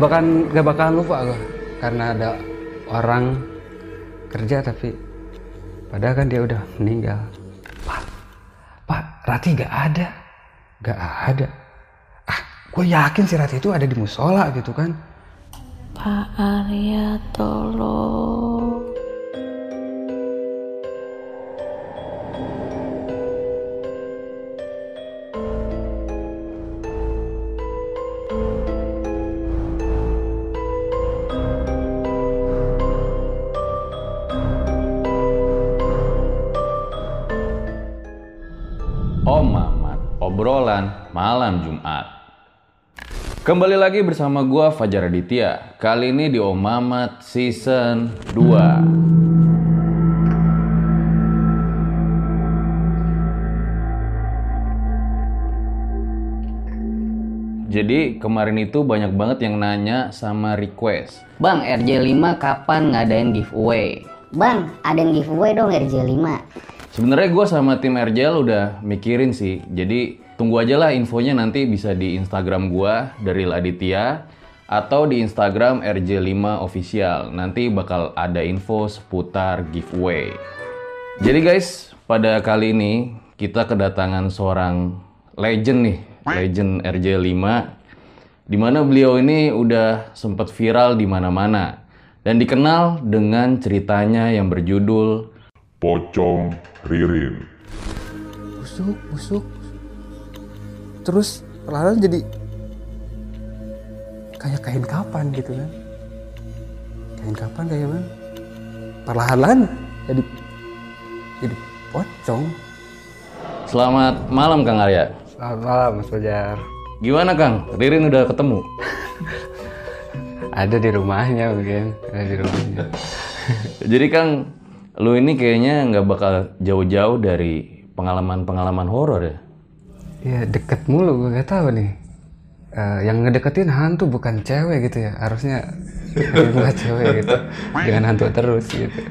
Bakalan gak bakalan lupa gue karena ada orang kerja tapi padahal kan dia udah meninggal. Pak pak Rati gak ada. Gak ada. Ah gue yakin si Rati itu ada di musola gitu kan. Pak Arya tolong Om Mamat, obrolan malam Jumat. Kembali lagi bersama gua Fajar Aditya. Kali ini di Om Mamat season 2. Jadi kemarin itu banyak banget yang nanya sama request. Bang, RJ5 kapan ngadain giveaway? Bang, ada yang giveaway dong RJ5. Sebenarnya gue sama tim RJL udah mikirin sih. Jadi tunggu aja lah infonya nanti bisa di Instagram gue dari Aditya atau di Instagram RJ5 official. Nanti bakal ada info seputar giveaway. Jadi guys, pada kali ini kita kedatangan seorang legend nih, legend RJ5 di mana beliau ini udah sempat viral di mana-mana dan dikenal dengan ceritanya yang berjudul Pocong Ririn. busuk busuk terus perlahan jadi kayak kain kapan gitu kan kain kapan kayak mana perlahan jadi jadi pocong Selamat malam Kang Arya. selamat malam mas Fajar Gimana Kang? Ririn udah ketemu? ada di rumahnya mungkin ada di rumahnya Jadi Kang, lu ini kayaknya nggak bakal jauh-jauh dari pengalaman-pengalaman horor ya? Iya deket mulu gue gak tahu nih Eh, yang ngedeketin hantu bukan cewek gitu ya harusnya bukan cewek gitu jangan hantu terus gitu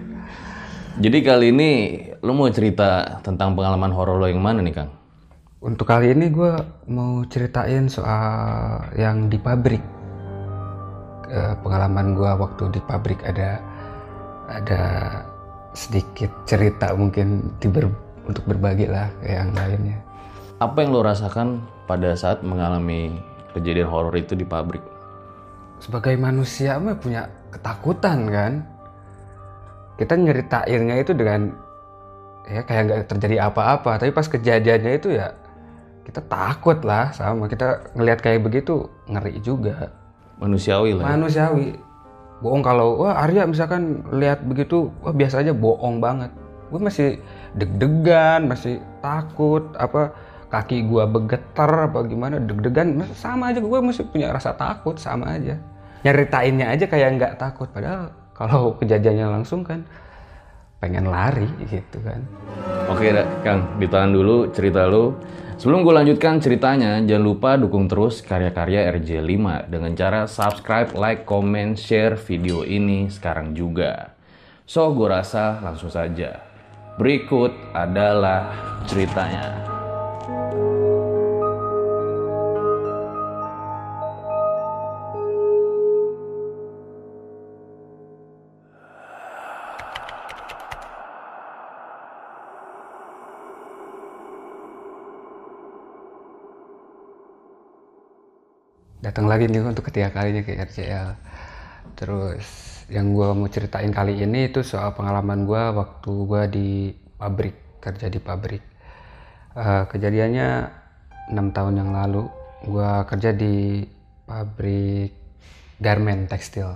Jadi kali ini lu mau cerita tentang pengalaman horor lo yang mana nih Kang? Untuk kali ini gue mau ceritain soal yang di pabrik. Eh, pengalaman gue waktu di pabrik ada ada sedikit cerita mungkin di ber- untuk berbagi lah ke yang lainnya. Apa yang lo rasakan pada saat mengalami kejadian horor itu di pabrik? Sebagai manusia mah punya ketakutan kan. Kita nyeritainnya itu dengan ya kayak nggak terjadi apa-apa. Tapi pas kejadiannya itu ya kita takut lah sama kita ngelihat kayak begitu ngeri juga. Manusiawi lah ya? Bohong kalau wah Arya misalkan lihat begitu wah biasa aja bohong banget. Gue masih deg-degan masih takut apa kaki gua bergetar apa gimana deg-degan sama aja gue masih punya rasa takut sama aja. Nyeritainnya aja kayak nggak takut padahal kalau kejadiannya langsung kan pengen lari gitu kan. Oke Kang, ditahan dulu cerita lu. Sebelum gue lanjutkan ceritanya, jangan lupa dukung terus karya-karya RJ5 dengan cara subscribe, like, comment, share video ini sekarang juga. So, gue rasa langsung saja. Berikut adalah ceritanya. Datang lagi nih untuk ketiga kalinya ke RCL terus yang gue mau ceritain kali ini itu soal pengalaman gue waktu gue di pabrik kerja di pabrik. Eh, kejadiannya enam tahun yang lalu. Gue kerja di pabrik garment tekstil.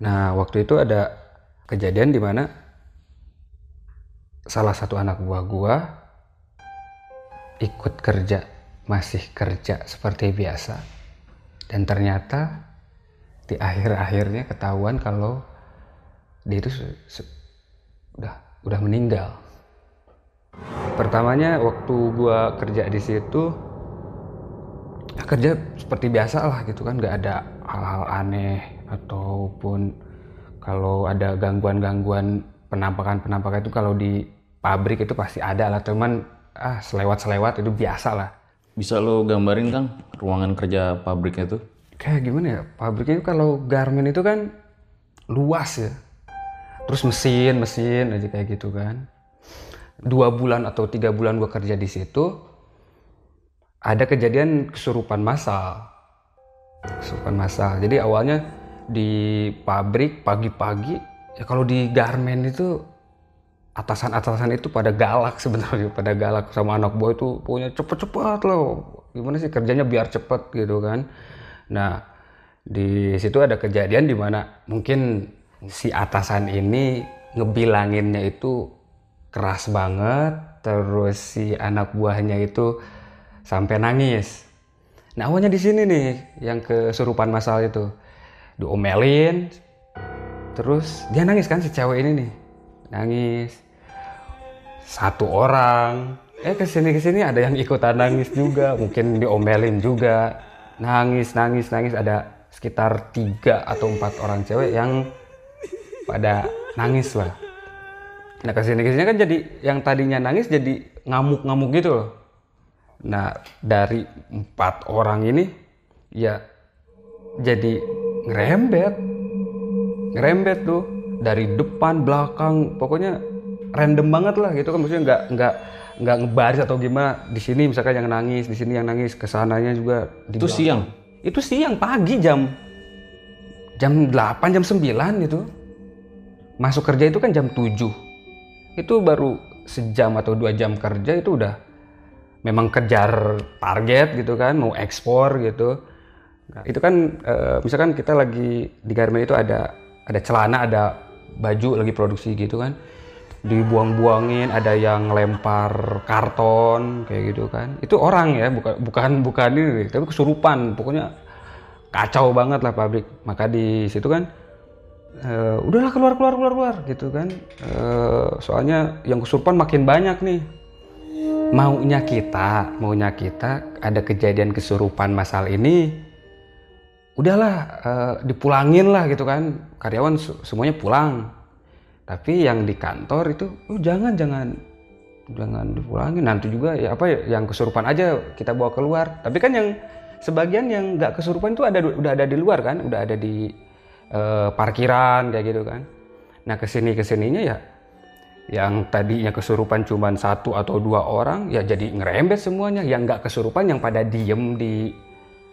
Nah waktu itu ada kejadian di mana salah satu anak buah gua ikut kerja masih kerja seperti biasa. Dan ternyata di akhir-akhirnya ketahuan kalau dia itu se- se- udah udah meninggal. Pertamanya waktu gua kerja di situ ya kerja seperti biasa lah gitu kan. Nggak ada hal-hal aneh ataupun kalau ada gangguan-gangguan penampakan-penampakan itu kalau di pabrik itu pasti ada lah. Teman ah selewat-selewat itu biasa lah Bisa lo gambarin Kang ruangan kerja pabriknya tuh? kayak gimana ya? Pabriknya itu kalau garment itu kan luas ya. Terus mesin mesin aja kayak gitu kan. Dua bulan atau tiga bulan gua kerja di situ ada kejadian kesurupan massal. Kesurupan massal. Jadi awalnya di pabrik pagi-pagi ya kalau di garment itu atasan-atasan itu pada galak sebenarnya pada galak sama anak buah itu pokoknya cepet-cepet loh. Gimana sih kerjanya biar cepet gitu kan. Nah di situ ada kejadian di mana mungkin si atasan ini ngebilanginnya itu keras banget terus si anak buahnya itu sampai nangis. Nah awalnya di sini nih yang kesurupan masal itu. Diomelin terus dia nangis kan si cewek ini nih. Nangis satu orang. Eh ke sini ke sini ada yang ikutan nangis juga. Mungkin diomelin juga. Nangis nangis nangis. Ada sekitar tiga atau empat orang cewek yang pada nangis lah. Nah ke sini ke sini kan jadi yang tadinya nangis jadi ngamuk-ngamuk gitu loh. Nah dari empat orang ini ya jadi ngerembet. Ngerembet tuh dari depan belakang. Pokoknya random banget lah gitu kan. Maksudnya nggak nggak nggak ngebaris atau gimana. Di sini misalkan yang nangis di sini yang nangis ke sananya juga di Itu belakang. siang. itu siang pagi jam jam 8 jam 9 gitu. Masuk kerja itu kan jam 7 itu baru sejam atau dua jam kerja itu udah memang kejar target gitu kan mau ekspor gitu. Nah, itu kan eh, misalkan kita lagi di garment itu ada ada celana ada baju lagi produksi gitu kan dibuang-buangin ada yang lempar karton kayak gitu kan. Itu orang ya bukan bukan bukan ini tapi kesurupan. Pokoknya kacau banget lah pabrik. Maka di situ kan eh, udahlah keluar keluar keluar keluar gitu kan. Eh, soalnya yang kesurupan makin banyak nih. Maunya kita maunya kita ada kejadian kesurupan masal ini udahlah eh, dipulangin lah gitu kan. Karyawan semuanya pulang tapi yang di kantor itu oh jangan jangan. Jangan dipulangin. Nanti juga ya apa ya yang kesurupan aja kita bawa keluar. Tapi kan yang sebagian yang nggak kesurupan itu ada udah ada di luar kan? Udah ada di eh, parkiran kayak gitu kan? Nah ke sini ke sininya ya yang tadinya kesurupan cuma satu atau dua orang ya jadi ngerembet semuanya. Yang nggak kesurupan yang pada diem di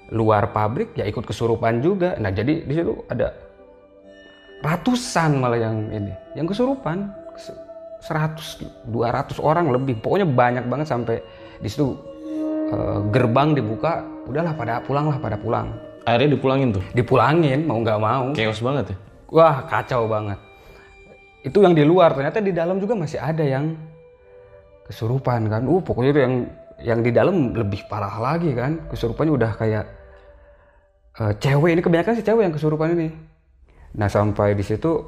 luar pabrik ya ikut kesurupan juga. Nah jadi di situ ada ratusan malah yang ini yang kesurupan Se- 100 200 orang lebih pokoknya banyak banget sampai di situ eh, gerbang dibuka udahlah pada pulang lah pada pulang Akhirnya dipulangin tuh. dipulangin mau nggak mau Chaos banget ya. Wah kacau banget. Itu yang di luar ternyata di dalam juga masih ada yang kesurupan kan. Uh pokoknya itu yang yang di dalam lebih parah lagi kan. Kesurupannya udah kayak eh, cewek ini kebanyakan sih cewek yang kesurupan ini. Nah sampai di situ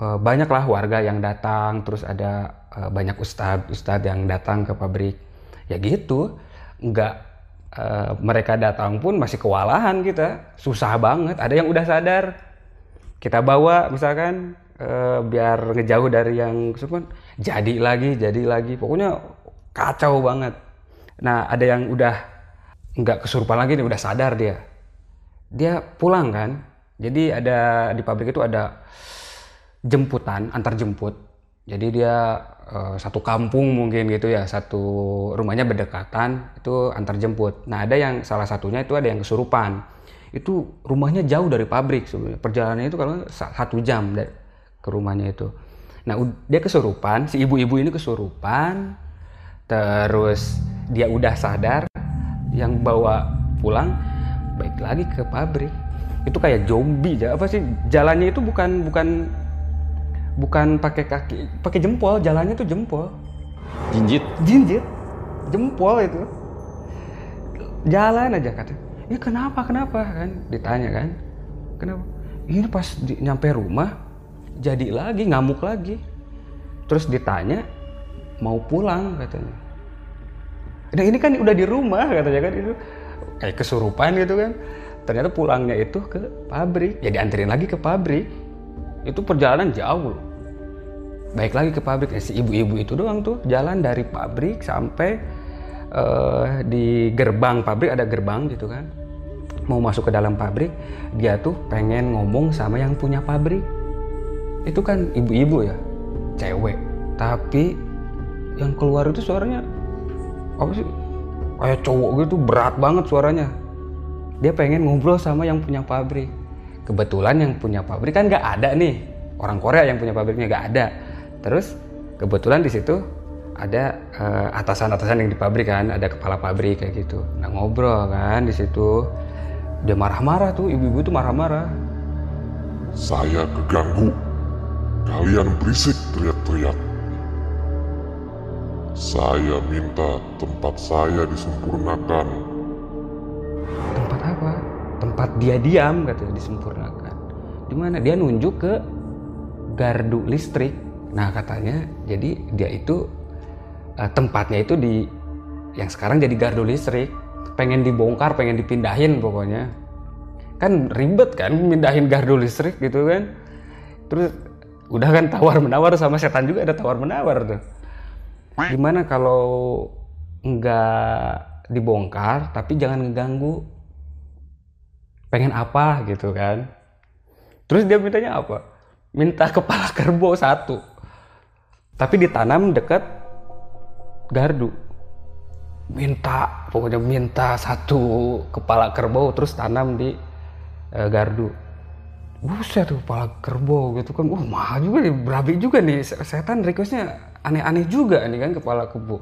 eh, banyaklah warga yang datang, terus ada eh, banyak ustadz ustadz yang datang ke pabrik. Ya gitu, nggak eh, mereka datang pun masih kewalahan kita, susah banget. Ada yang udah sadar, kita bawa misalkan biar ngejauh dari yang kesurupan, jadi lagi, jadi lagi, pokoknya kacau banget. Nah ada yang udah nggak kesurupan lagi nih, udah sadar dia, dia pulang kan. Jadi ada di pabrik itu ada jemputan, antar jemput. jadi dia eh, satu kampung mungkin gitu ya satu rumahnya berdekatan itu antar jemput. Nah ada yang salah satunya itu ada yang kesurupan. Itu rumahnya jauh dari pabrik sebenarnya. Perjalanannya itu kalau satu jam dari ke rumahnya itu. Nah dia kesurupan si ibu-ibu ini kesurupan terus dia udah sadar yang bawa pulang baik lagi ke pabrik itu kayak zombie ya apa sih? Jalannya itu bukan bukan bukan pakai kaki. Pakai jempol jalannya tuh jempol. Jinjit. jinjit. Jempol itu. Jalan aja kata. Ya kenapa kenapa? kan. Ditanya kan. Kenapa? Ini pas di, nyampe rumah jadi lagi ngamuk lagi. Terus ditanya mau pulang? katanya. Nah ini kan udah di rumah katanya kan. Itu kayak kesurupan gitu kan ternyata pulangnya itu ke pabrik. Ya dianterin lagi ke pabrik. Itu perjalanan jauh. Loh baik lagi ke pabrik. Eh, si ibu-ibu itu doang tuh jalan dari pabrik sampai eh, di gerbang pabrik. Ada gerbang gitu kan. Mau masuk ke dalam pabrik dia tuh pengen ngomong sama yang punya pabrik. Itu kan ibu-ibu ya cewek. Tapi yang keluar itu suaranya apa sih? Kayak cowok gitu berat banget suaranya dia pengen ngobrol sama yang punya pabrik kebetulan yang punya pabrik kan nggak ada nih orang Korea yang punya pabriknya nggak ada terus kebetulan di situ ada eh, atasan-atasan yang di pabrik kan ada kepala pabrik kayak gitu nah ngobrol kan di situ dia marah-marah tuh ibu-ibu tuh marah-marah Saya keganggu. Kalian berisik teriak-teriak. Saya minta tempat saya disempurnakan. Tempat dia diam katanya disempurnakan. Di mana? Dia nunjuk ke gardu listrik. Nah katanya jadi dia itu eh, tempatnya itu di yang sekarang jadi gardu listrik. Pengen dibongkar pengen dipindahin pokoknya. Kan ribet kan mindahin gardu listrik gitu kan. Terus udah kan tawar menawar sama setan juga ada tawar menawar tuh gimana kalau nggak dibongkar tapi jangan ngeganggu pengen apa? gitu kan. Terus dia mintanya apa? Minta kepala kerbau satu tapi ditanam dekat gardu. Minta pokoknya minta satu kepala kerbau terus tanam di eh, gardu. Buset tuh kepala kerbau gitu kan. Wah mahal juga nih berabi juga nih. Se- setan requestnya aneh-aneh juga nih kan kepala kerbau.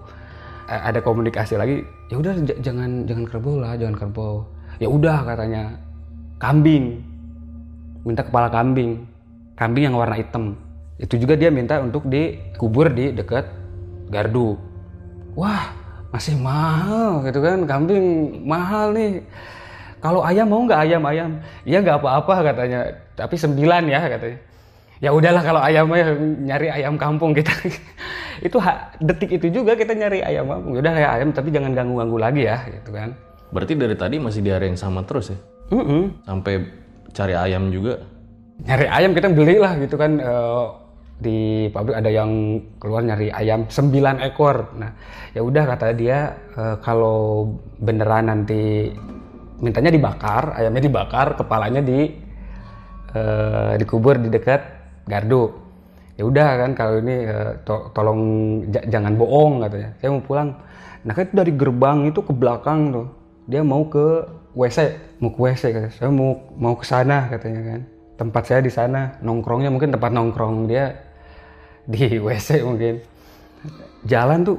Eh, ada komunikasi lagi ya udah jangan jangan kerbau lah jangan kerbau. Ya udah katanya kambing. Minta kepala kambing. Kambing yang warna hitam. Itu juga dia minta untuk dikubur di dekat gardu. Wah masih mahal gitu kan. Kambing mahal nih. Kalau ayam mau nggak ayam ayam? Iya nggak apa-apa katanya. Tapi sembilan ya katanya. Ya udahlah kalau ayam ya nyari ayam kampung kita. Itu detik itu juga kita nyari ayam kampung. Ya udah ya ayam tapi jangan ganggu ganggu lagi ya gitu kan. Berarti dari tadi masih di area yang sama terus ya? Mm-mm. Sampai cari ayam juga. nyari ayam kita beli lah gitu kan eh, di pabrik ada yang keluar nyari ayam 9 ekor. Nah ya udah kata dia eh, kalau beneran nanti mintanya dibakar ayamnya dibakar kepalanya di eh, dikubur di dekat gardu. Ya udah kan kalau ini eh, to- tolong jangan bohong katanya. Saya mau pulang. Nah kan dari gerbang itu ke belakang tuh. Dia mau ke WC mau ke WC katanya. Saya mau mau ke sana katanya kan. Tempat saya di sana nongkrongnya mungkin tempat nongkrong dia di WC mungkin. Jalan tuh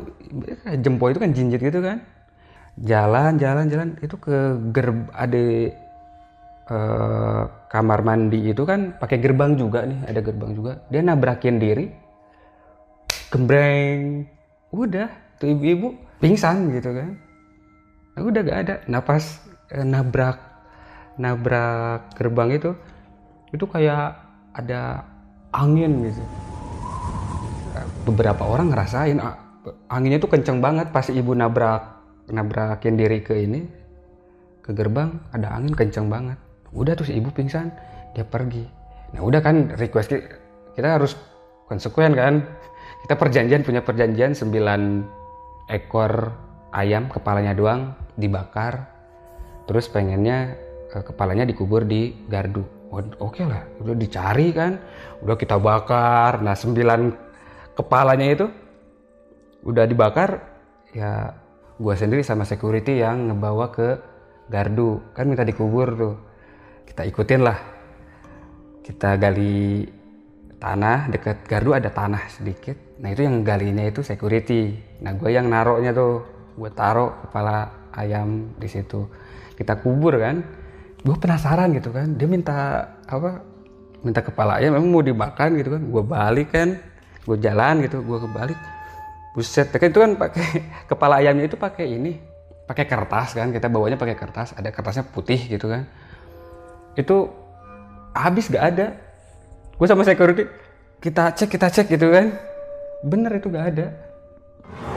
jempol itu kan jinjit gitu kan. Jalan jalan jalan. Itu ke gerb ada eh, kamar mandi itu kan pakai gerbang juga nih ada gerbang juga. Dia nabrakin diri gembreng. Udah tuh ibu-ibu pingsan gitu kan. Nah, udah gak ada. Napas eh, nabrak nabrak gerbang itu itu kayak ada angin gitu. Beberapa orang ngerasain ah, anginnya tuh kenceng banget pas ibu nabrak nabrakin diri ke ini ke gerbang ada angin kenceng banget. Udah terus ibu pingsan dia pergi. Nah udah kan request ki- kita harus konsekuen kan. Kita perjanjian punya perjanjian 9 ekor ayam kepalanya doang dibakar terus pengennya eh, kepalanya dikubur di gardu. Oke lah udah dicari kan. Udah kita bakar. Nah 9 kepalanya itu udah dibakar ya gua sendiri sama security yang ngebawa ke gardu. Kan minta dikubur tuh. Kita ikutin lah. Kita gali tanah dekat gardu ada tanah sedikit. Nah itu yang galinya itu security. Nah gue yang naroknya tuh. Gue taruh kepala ayam di situ kita kubur kan. Gue penasaran gitu kan. Dia minta apa minta kepala ayam memang mau dimakan? gitu kan. Gue balik kan. Gue jalan gitu gue kebalik. Buset kan itu kan pakai kepala ayamnya itu pakai ini pakai kertas kan. Kita bawanya pakai kertas ada kertasnya putih gitu kan. Itu habis gak ada. Gue sama security kita cek kita cek gitu kan. Bener itu gak ada.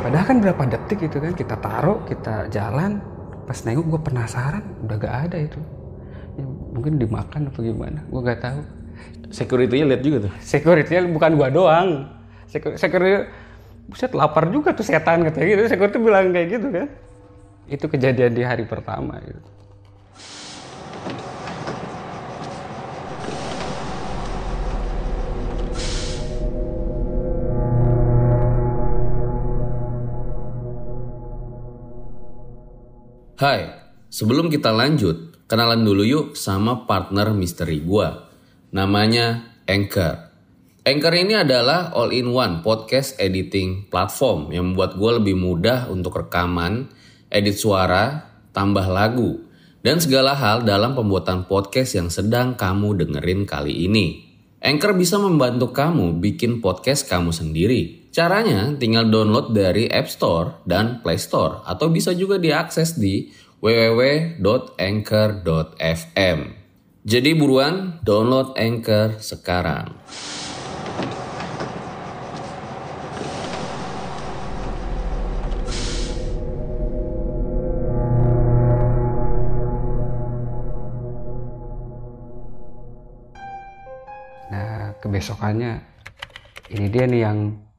Padahal kan berapa detik gitu kan. Kita taruh kita jalan pas nengok gue penasaran udah gak ada itu. Ya, mungkin dimakan apa gimana gue gak tahu. Security-nya lihat juga tuh. security bukan gua doang. Secu- security buset lapar juga tuh setan katanya gitu. Security bilang kayak gitu kan. Itu kejadian di hari pertama gitu Hai, sebelum kita lanjut, kenalan dulu yuk sama partner misteri gua. Namanya Anchor. Anchor ini adalah all-in-one podcast editing platform yang membuat gue lebih mudah untuk rekaman, edit suara, tambah lagu, dan segala hal dalam pembuatan podcast yang sedang kamu dengerin kali ini. Anchor bisa membantu kamu bikin podcast kamu sendiri. Caranya tinggal download dari App Store dan Play Store atau bisa juga diakses di www.anchor.fm. Jadi buruan download Anchor sekarang. Nah, kebesokannya ini dia nih yang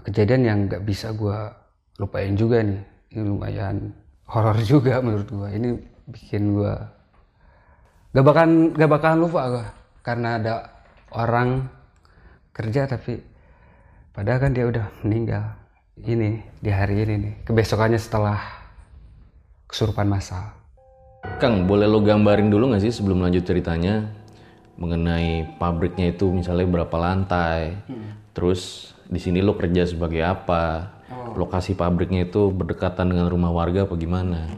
kejadian yang nggak bisa gua lupain juga nih. Ini lumayan horor juga menurut gua. Ini bikin gua gak bakalan gak bakalan lupa gua karena ada orang kerja tapi padahal kan dia udah meninggal. Ini di hari ini nih. Kebesokannya setelah kesurupan massal. Kang, boleh lo gambarin dulu nggak sih sebelum lanjut ceritanya mengenai pabriknya itu misalnya berapa lantai, terus di sini lo kerja sebagai apa, lokasi pabriknya itu berdekatan dengan rumah warga apa gimana?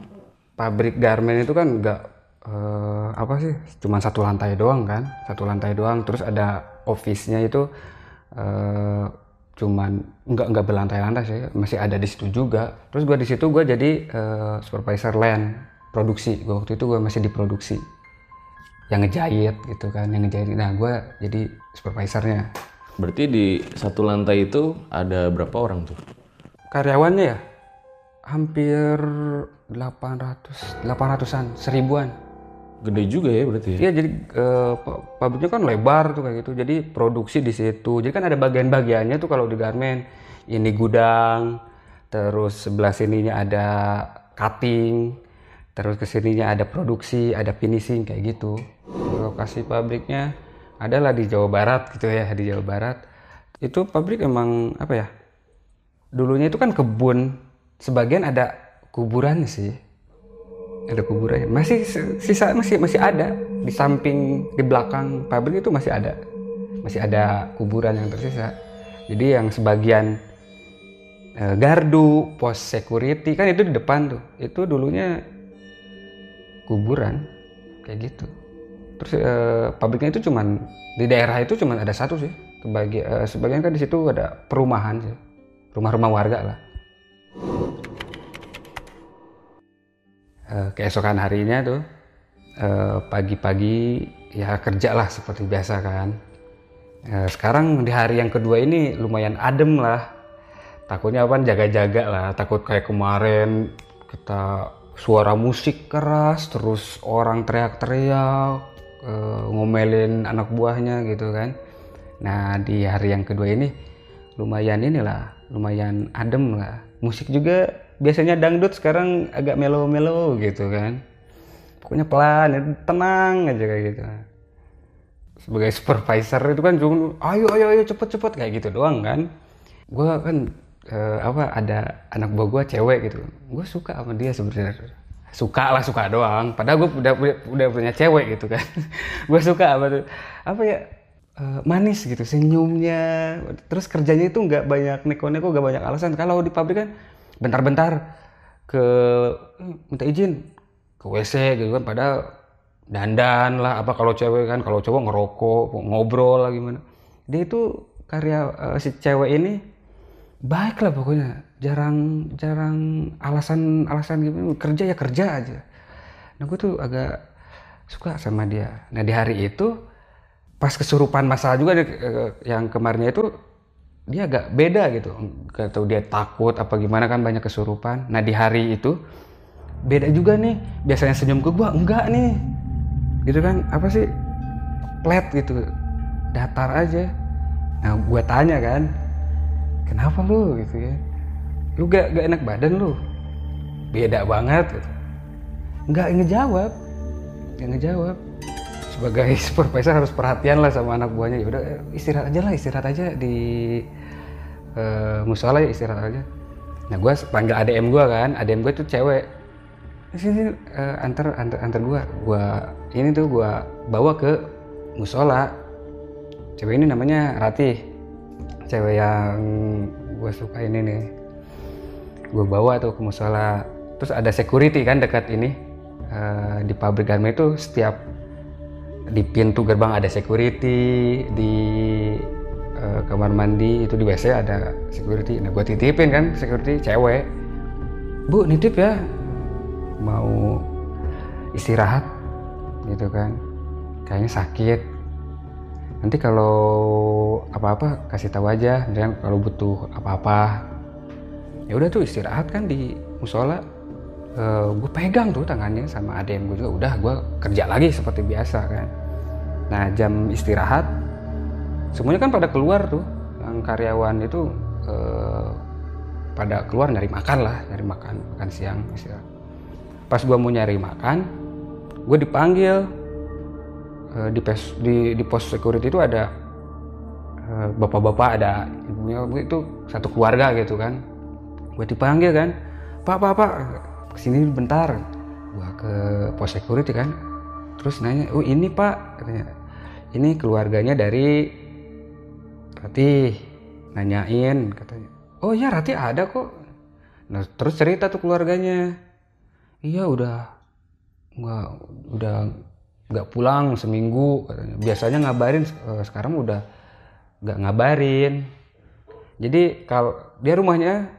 pabrik garment itu kan nggak eh, apa sih cuma satu lantai doang kan? Satu lantai doang. Terus ada office-nya itu eh, cuman nggak nggak berlantai-lantai sih. Masih ada di situ juga. Terus gua di situ gua jadi eh, supervisor land produksi. Gua waktu itu gua masih di produksi. Yang ngejahit gitu kan yang ngejahit. Nah gua jadi supervisornya Berarti di satu lantai itu ada berapa orang tuh? karyawannya ya hampir 800 800-an seribuan Gede juga ya berarti ya? Iya jadi eh, pa- pabriknya kan lebar tuh kayak gitu. Jadi produksi di situ. Jadi kan ada bagian-bagiannya tuh kalau di garment. Ini gudang, terus sebelah sininya ada cutting, terus ke sininya ada produksi, ada finishing kayak gitu. Lokasi pabriknya adalah di Jawa Barat gitu ya di Jawa Barat. Itu pabrik emang apa ya? Dulunya itu kan kebun, sebagian ada kuburan sih. Ada kuburannya masih sisa masih masih ada. Di samping di belakang pabrik itu masih ada. Masih ada kuburan yang tersisa. Jadi yang sebagian eh, gardu pos security kan itu di depan tuh. Itu dulunya kuburan. Kayak gitu terus eh, pabriknya itu cuman di daerah itu cuman ada satu sih eh, sebagian kan di situ ada perumahan sih rumah-rumah warga lah Eh, keesokan harinya tuh pagi-pagi ya kerja lah seperti biasa kan. Sekarang di hari yang kedua ini lumayan adem lah. Takutnya apa jaga-jaga lah. Takut kayak kemarin kita suara musik keras terus orang teriak-teriak eh, ngomelin anak buahnya gitu kan. Nah di hari yang kedua ini lumayan inilah lumayan adem lah. Musik juga biasanya dangdut sekarang agak melo-melo gitu kan. Pokoknya pelan ya, tenang aja kayak gitu. Sebagai supervisor itu kan cuma ayo ayo ayo cepet cepet kayak gitu doang kan. Gue kan eh, apa ada anak buah gue cewek gitu. Gue suka sama dia sebenarnya suka lah suka doang. Padahal gue udah, udah udah punya cewek gitu kan. Gue suka apa tuh? Apa ya? Eh, manis gitu senyumnya. Terus kerjanya itu nggak banyak neko-neko nggak banyak alasan. Kalau di pabrik kan bentar-bentar ke minta izin. Ke WC gitu kan padahal dandan lah. Apa kalau cewek kan kalau cowok ngerokok ngobrol lah gimana. Dia itu karya eh, si cewek ini baik lah pokoknya jarang jarang alasan alasan gitu. Kerja ya kerja aja. Nah gue tuh agak suka sama dia. Nah di hari itu pas kesurupan masalah juga eh, yang kemarinnya itu dia agak beda gitu. Atau dia takut apa gimana kan banyak kesurupan. Nah di hari itu beda juga nih. Biasanya senyum ke gua enggak nih. Gitu kan apa sih? Flat gitu datar aja. Nah gua tanya kan kenapa lu? Gitu ya lu gak, gak enak badan lu. Beda banget. Gitu. nggak ngejawab. Nggak ngejawab. Sebagai supervisor harus perhatian lah sama anak buahnya. Ya udah eh, istirahat aja lah istirahat aja di eh, musola ya istirahat aja. Nah gue panggil ADM gue kan. ADM gue tuh cewek. Sini eh, antar antar antar gue gue ini tuh gue bawa ke musola. Cewek ini namanya Ratih. Cewek yang gue suka ini nih gue bawa tuh ke musola. Terus ada security kan dekat ini Eh, di pabrik garmen itu setiap di pintu gerbang ada security di eh, kamar mandi itu di WC ada security. Nah gue titipin kan security cewek. Bu nitip ya mau istirahat gitu kan. Kayaknya sakit. Nanti kalau apa-apa kasih tahu aja misalkan kalau butuh apa-apa ya udah tuh istirahat kan di musola. Gue pegang tuh tangannya sama ADM gue juga. Udah gue kerja lagi seperti biasa kan. Nah jam istirahat semuanya kan pada keluar tuh. Yang karyawan itu eh, pada keluar nyari makan lah nyari makan makan siang istirahat. Pas gue mau nyari makan gue dipanggil. Eh, di pos di, di pos security itu ada eh, bapak-bapak ada ibunya. Itu satu keluarga gitu kan gue dipanggil kan pak pak pak ke sini bentar. Gua ke pos security kan terus nanya oh ini pak katanya. Ini keluarganya dari Rati nanyain katanya. Oh ya Rati ada kok. Nah terus cerita tuh keluarganya. Iya udah nggak udah nggak pulang seminggu katanya. Biasanya ngabarin eh, sekarang udah nggak ngabarin. Jadi kalau dia rumahnya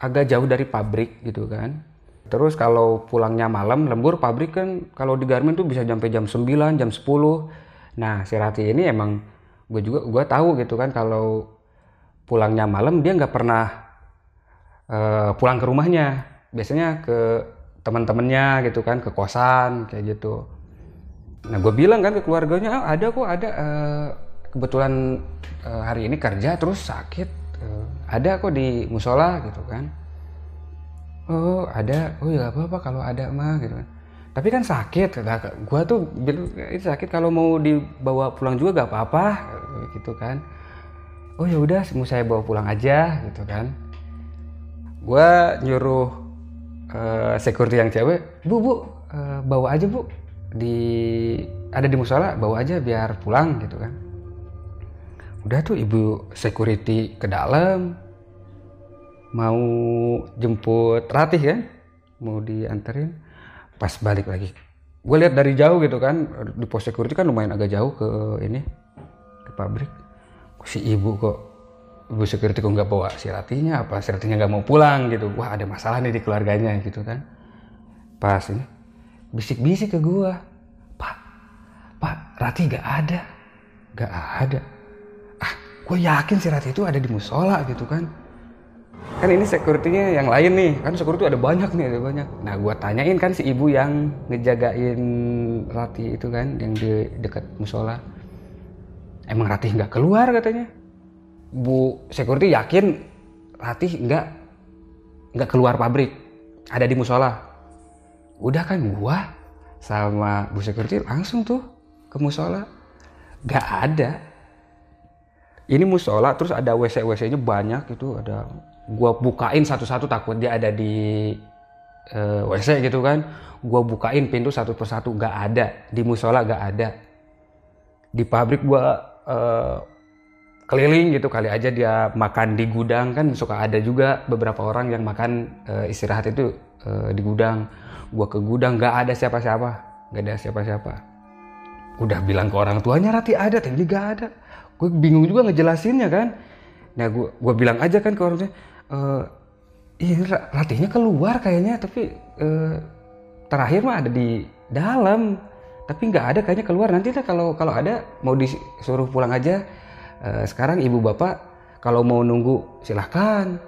agak jauh dari pabrik gitu kan Terus kalau pulangnya malam, lembur pabrik kan kalau di Garmin tuh bisa sampai jam 9, jam 10. Nah, si Rati ini emang gue juga gue tahu gitu kan kalau pulangnya malam dia nggak pernah uh, pulang ke rumahnya. Biasanya ke teman-temannya gitu kan, ke kosan kayak gitu. Nah, gue bilang kan ke keluarganya, oh, ada kok ada uh, kebetulan uh, hari ini kerja terus sakit. Ada kok di musola gitu kan. Oh ada. Oh ya apa apa kalau ada mah gitu kan. Tapi kan sakit. Nah, gua tuh ini sakit kalau mau dibawa pulang juga gak apa-apa gitu kan. Oh ya udah mau saya bawa pulang aja gitu kan. Gua nyuruh uh, security yang cewek bu bu uh, bawa aja bu. Di ada di musola bawa aja biar pulang gitu kan udah tuh ibu security ke dalam mau jemput Ratih kan mau dianterin. Pas balik lagi gue lihat dari jauh gitu kan di pos security kan lumayan agak jauh ke ini ke pabrik. Si ibu kok ibu security kok nggak bawa si Ratihnya? Apa si Ratihnya nggak mau pulang gitu? Wah ada masalah nih di keluarganya gitu kan. Pas ini bisik-bisik ke gue pak pak Ratih nggak ada. Nggak ada gue yakin si Ratih itu ada di musola gitu kan. Kan ini security-nya yang lain nih. Kan security ada banyak nih ada banyak. Nah gua tanyain kan si ibu yang ngejagain Rati itu kan yang di dekat musola. Emang Rati nggak keluar katanya? Bu security yakin Rati nggak nggak keluar pabrik. Ada di musola. Udah kan gua sama bu security langsung tuh ke musola. Gak ada. Ini musola terus ada WC WC-nya banyak itu ada gua bukain satu-satu takut dia ada di eh, WC gitu kan. Gua bukain pintu satu persatu gak ada di musola gak ada. Di pabrik gua eh, keliling gitu kali aja dia makan di gudang kan suka ada juga beberapa orang yang makan eh, istirahat itu eh, di gudang. Gua ke gudang gak ada siapa-siapa, gak ada siapa-siapa udah bilang ke orang tuanya Rati ada tapi gak ada gue bingung juga ngejelasinnya kan. Nah gue gue bilang aja kan ke orang tuanya "Eh, iya Ra- Ratinya keluar kayaknya tapi eh, terakhir mah ada di dalam. Tapi nggak ada kayaknya keluar. Nanti lah kalau kalau ada mau disuruh pulang aja. Eh, sekarang ibu bapak kalau mau nunggu silahkan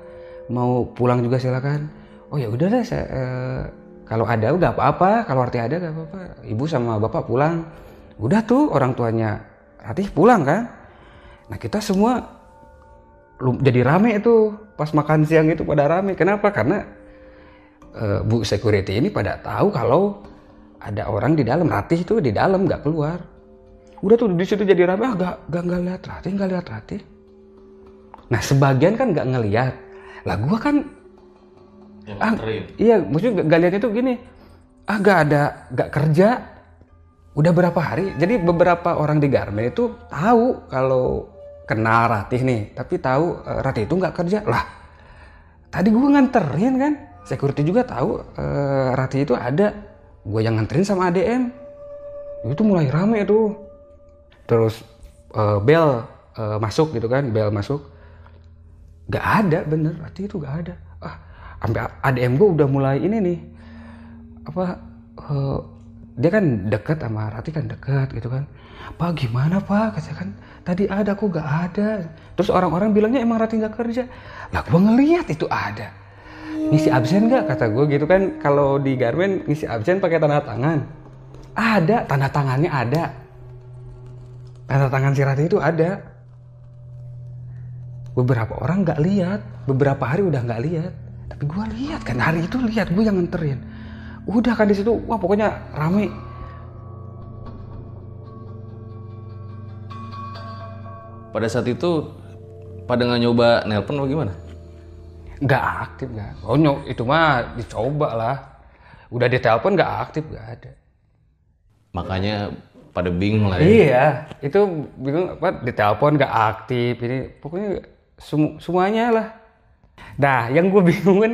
mau pulang juga silakan. Oh ya udah deh saya eh, kalau ada udah apa-apa kalau arti ada gak apa-apa. Ibu sama bapak pulang. Udah tuh orang tuanya Ratih pulang kan nah kita semua jadi rame itu pas makan siang itu pada rame. Kenapa? Karena eh, bu security ini pada tahu kalau ada orang di dalam. Ratih itu di dalam nggak keluar. Udah tuh di situ jadi rame ah gak gak nggak lihat Ratih nggak lihat Ratih. Nah sebagian kan nggak ngelihat. Lah gua kan Yang ah, iya maksudnya gak lihat itu gini. Ah gak ada gak kerja. Udah berapa hari jadi beberapa orang di Garmen itu tahu kalau kenal Ratih nih tapi tahu eh, Ratih itu nggak kerja. Lah tadi gue nganterin kan. Security juga tahu eh, Ratih itu ada. Gue yang nganterin sama ADM itu mulai rame tuh. Terus eh, bel eh, masuk gitu kan bel masuk. Gak ada bener, Ratih itu gak ada. Ah, sampai ADM gue udah mulai ini nih. Apa, eh, dia kan deket sama Ratih kan deket gitu kan. Pak gimana pak, katanya kan tadi ada kok gak ada. Terus orang-orang bilangnya emang Ratih gak kerja. Lah gue ngeliat itu ada. Ngisi absen gak kata gue gitu kan. Kalau di Garmen ngisi absen pakai tanda tangan. Ada, tanda tangannya ada. Tanda tangan si Ratih itu ada beberapa orang nggak lihat beberapa hari udah nggak lihat tapi gue lihat kan hari itu lihat gue yang nganterin udah kan di situ wah pokoknya rame Pada saat itu pada nggak nyoba nelpon apa gimana? nggak aktif nggak. Oh nyok itu mah dicoba lah. Udah ditelepon nggak aktif nggak ada. Makanya pada bingung lah ya. iya itu bingung apa ditelepon nggak aktif ini pokoknya semu- semuanya lah. Nah yang gue bingung kan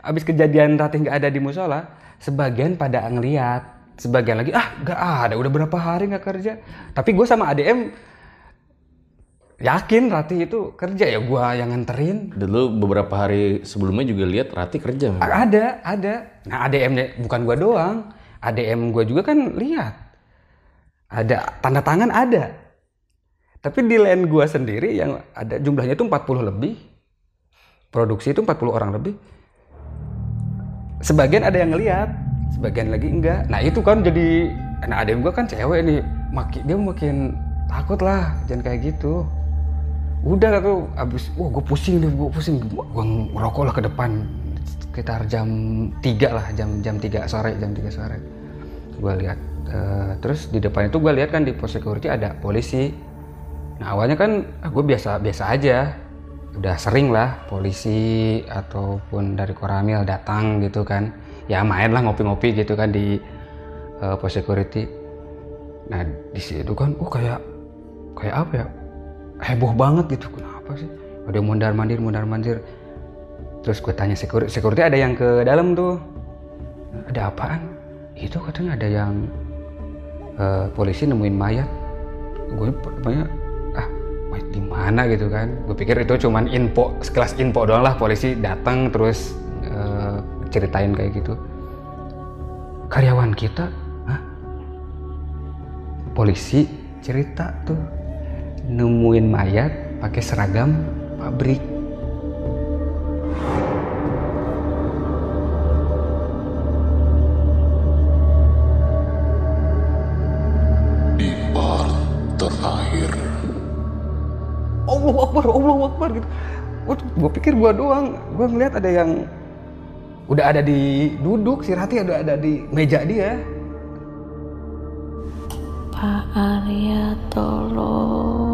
abis kejadian Ratih nggak ada di musola sebagian pada ngeliat sebagian lagi ah nggak ada udah berapa hari nggak kerja. Tapi gue sama ADM yakin Ratih itu kerja ya? Gue yang nganterin. Dulu beberapa hari sebelumnya juga lihat Rati kerja. memang. ada ada. Nah ADM-nya bukan gue doang. ADM gue juga kan lihat. Ada tanda tangan ada. Tapi di land gue sendiri yang ada jumlahnya itu 40 lebih. Produksi itu 40 orang lebih. Sebagian ada yang ngelihat sebagian lagi enggak. Nah itu kan jadi nah ADM gue kan cewek nih. Makin dia makin takut lah jangan kayak gitu udah tuh abis wah gue pusing deh gue pusing. Gue ngerokok lah ke depan sekitar jam 3 lah jam jam 3 sore jam 3 sore. Gue lihat Eh, terus di depan itu gue lihat kan di pos security ada polisi. Nah awalnya kan ah, gue biasa biasa aja. Udah sering lah polisi ataupun dari koramil datang gitu kan. Ya main lah ngopi-ngopi gitu kan di eh, pos security. Nah di situ kan oh kayak kayak apa ya heboh banget gitu. Kenapa sih? Ada yang mondar mandir mondar mandir terus gue tanya security security ada yang ke dalam tuh. Ada apaan? Itu katanya ada yang eh, polisi nemuin mayat. Gue banyak ah mayat di mana? gitu kan. Gue pikir itu cuman info sekelas info doang lah. Polisi datang terus eh, ceritain kayak gitu. Karyawan kita Hah? polisi cerita tuh nemuin mayat pakai seragam pabrik Di part terakhir, Allah Akbar, Allah Akbar gitu. Gue pikir gua doang, gue ngeliat ada yang udah ada di duduk, si Rati ada ada di meja dia. Pak Arya tolong